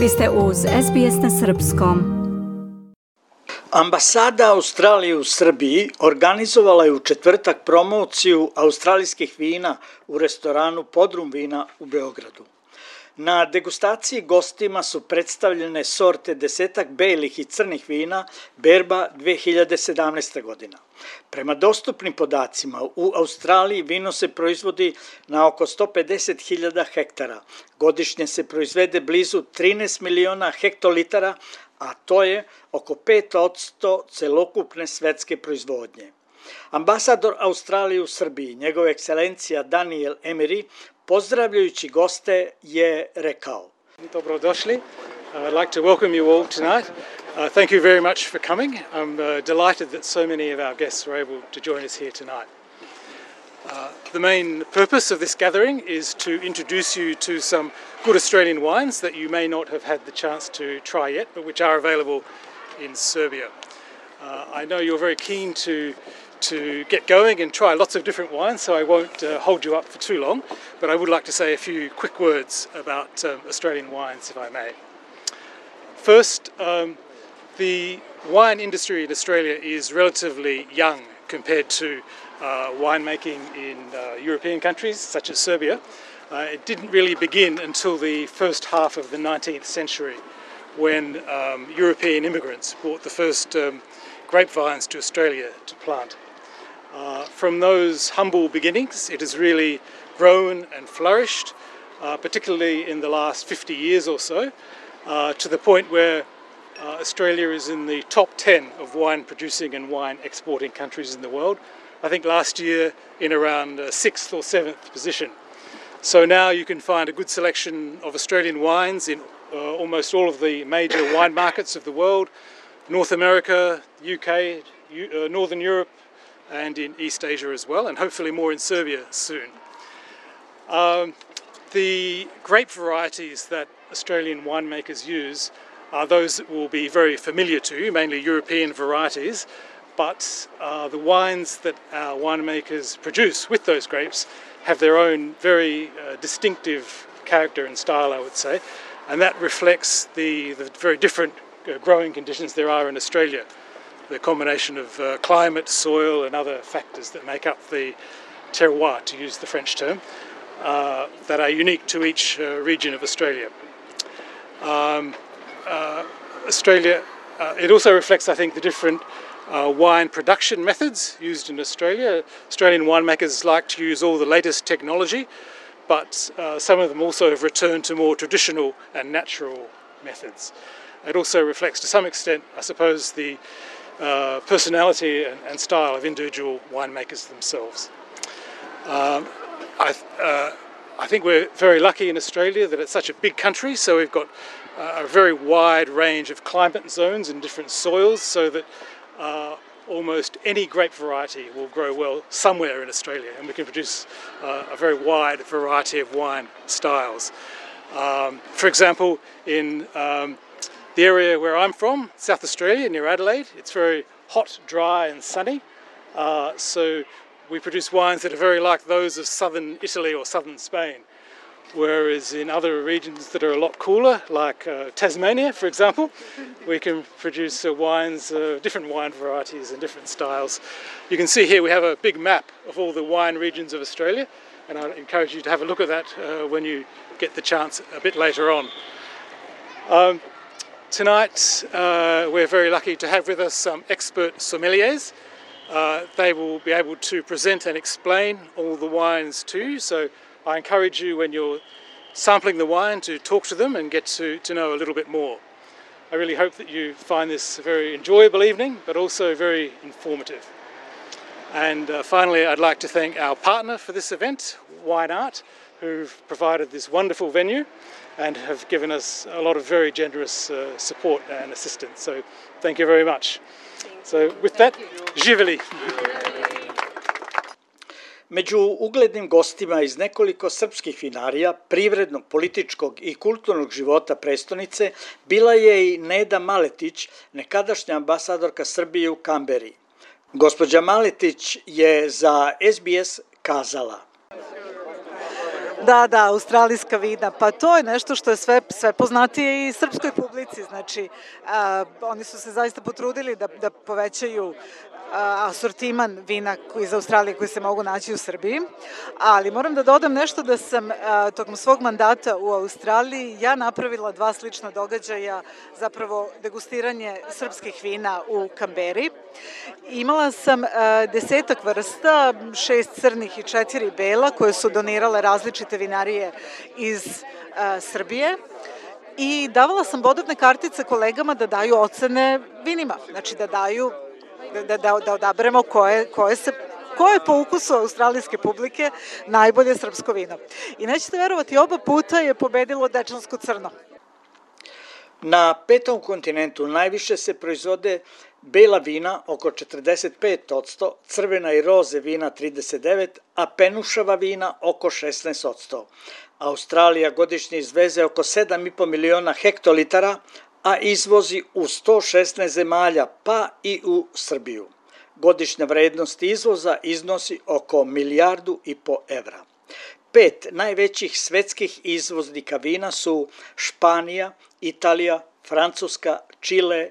Vi ste uz SBS na Srpskom. Ambasada Australije u Srbiji organizovala je u četvrtak promociju australijskih vina u restoranu Podrum vina u Beogradu. Na degustaciji gostima su predstavljene sorte desetak belih i crnih vina Berba 2017. godina. Prema dostupnim podacima, u Australiji vino se proizvodi na oko 150.000 hektara. Godišnje se proizvede blizu 13 miliona hektolitara, a to je oko 5% celokupne svetske proizvodnje. Ambasador Australije u Srbiji, njegova ekscelencija Daniel Emery, pozdravljajući goste je rekao. Dobrodošli. I'd like to welcome you all tonight. Uh, thank you very much for coming. I'm uh, delighted that so many of our guests were able to join us here tonight. Uh, the main purpose of this gathering is to introduce you to some good Australian wines that you may not have had the chance to try yet, but which are available in Serbia. Uh, I know you're very keen to to get going and try lots of different wines, so I won't uh, hold you up for too long. But I would like to say a few quick words about um, Australian wines, if I may. First, um, the wine industry in Australia is relatively young compared to uh, winemaking in uh, European countries such as Serbia. Uh, it didn't really begin until the first half of the 19th century when um, European immigrants brought the first um, grapevines to Australia to plant. From those humble beginnings, it has really grown and flourished, uh, particularly in the last 50 years or so, uh, to the point where uh, Australia is in the top 10 of wine producing and wine exporting countries in the world. I think last year in around sixth or seventh position. So now you can find a good selection of Australian wines in uh, almost all of the major wine markets of the world North America, UK, U- uh, Northern Europe, and in East Asia as well, and hopefully more in Serbia soon. Um, the grape varieties that Australian winemakers use are those that will be very familiar to you, mainly European varieties, but uh, the wines that our winemakers produce with those grapes have their own very uh, distinctive character and style, I would say, and that reflects the, the very different uh, growing conditions there are in Australia the combination of uh, climate, soil, and other factors that make up the terroir, to use the French term, uh, that are unique to each uh, region of Australia. Um, uh, Australia, uh, it also reflects, I think, the different wine production methods used in Australia. Australian winemakers like to use all the latest technology, but some of them also have returned to more traditional and natural methods. It also reflects, to some extent, I suppose, the uh, personality and, and, style of individual winemakers themselves. Um, I, uh, I, think we're very lucky in Australia that it's such a big country, so we've got uh, a very wide range of climate zones and different soils, so that uh, almost any grape variety will grow well somewhere in Australia, and we can produce uh, a very wide variety of wine styles. Um, for example, in um, the area where I'm from, South Australia, near Adelaide, it's very hot, dry, and sunny. Uh, so we produce wines that are very like those of southern Italy or southern Spain. Whereas in other regions that are a lot cooler, like uh, Tasmania, for example, we can produce uh, wines, uh, different wine varieties and different styles. You can see here we have a big map of all the wine regions of Australia, and I encourage you to have a look at that uh, when you get the chance a bit later on. Um, Tonight, uh, we're very lucky to have with us some expert sommeliers. Uh, they will be able to present and explain all the wines to you. So I encourage you when you're sampling the wine to talk to them and get to, to know a little bit more. I really hope that you find this a very enjoyable evening, but also very informative. And uh, finally, I'd like to thank our partner for this event, Wine Art, who've provided this wonderful venue and have given us a lot of very generous uh, support and assistance. So thank you very much. So with that, živeli. Među uglednim gostima iz nekoliko srpskih vinarija, privrednog, političkog i kulturnog života prestonice, bila je i Neda Maletić, nekadašnja ambasadorka Srbije u Kamberi. Gospođa Maletić je za SBS kazala – Da, da, australijska vina. Pa to je nešto što je sve, sve poznatije i srpskoj publici. Znači, a, oni su se zaista potrudili da, da povećaju asortiman vina iz Australije koji se mogu naći u Srbiji, ali moram da dodam nešto da sam a, tokom svog mandata u Australiji ja napravila dva slična događaja, zapravo degustiranje srpskih vina u Kamberi. Imala sam a, desetak vrsta, šest crnih i četiri bela koje su donirale različite vinarije iz a, Srbije i davala sam bodovne kartice kolegama da daju ocene vinima, znači da daju da, da, da, da odaberemo koje, koje se ko je po ukusu australijske publike najbolje srpsko vino. I nećete verovati, oba puta je pobedilo dečansko crno. Na petom kontinentu najviše se proizvode bela vina oko 45%, crvena i roze vina 39%, a penušava vina oko 16%. Australija godišnje izveze oko 7,5 miliona hektolitara, a izvozi u 116 zemalja, pa i u Srbiju. Godišnja vrednost izvoza iznosi oko milijardu i po evra. Pet najvećih svetskih izvoznika vina su Španija, Italija, Francuska, Čile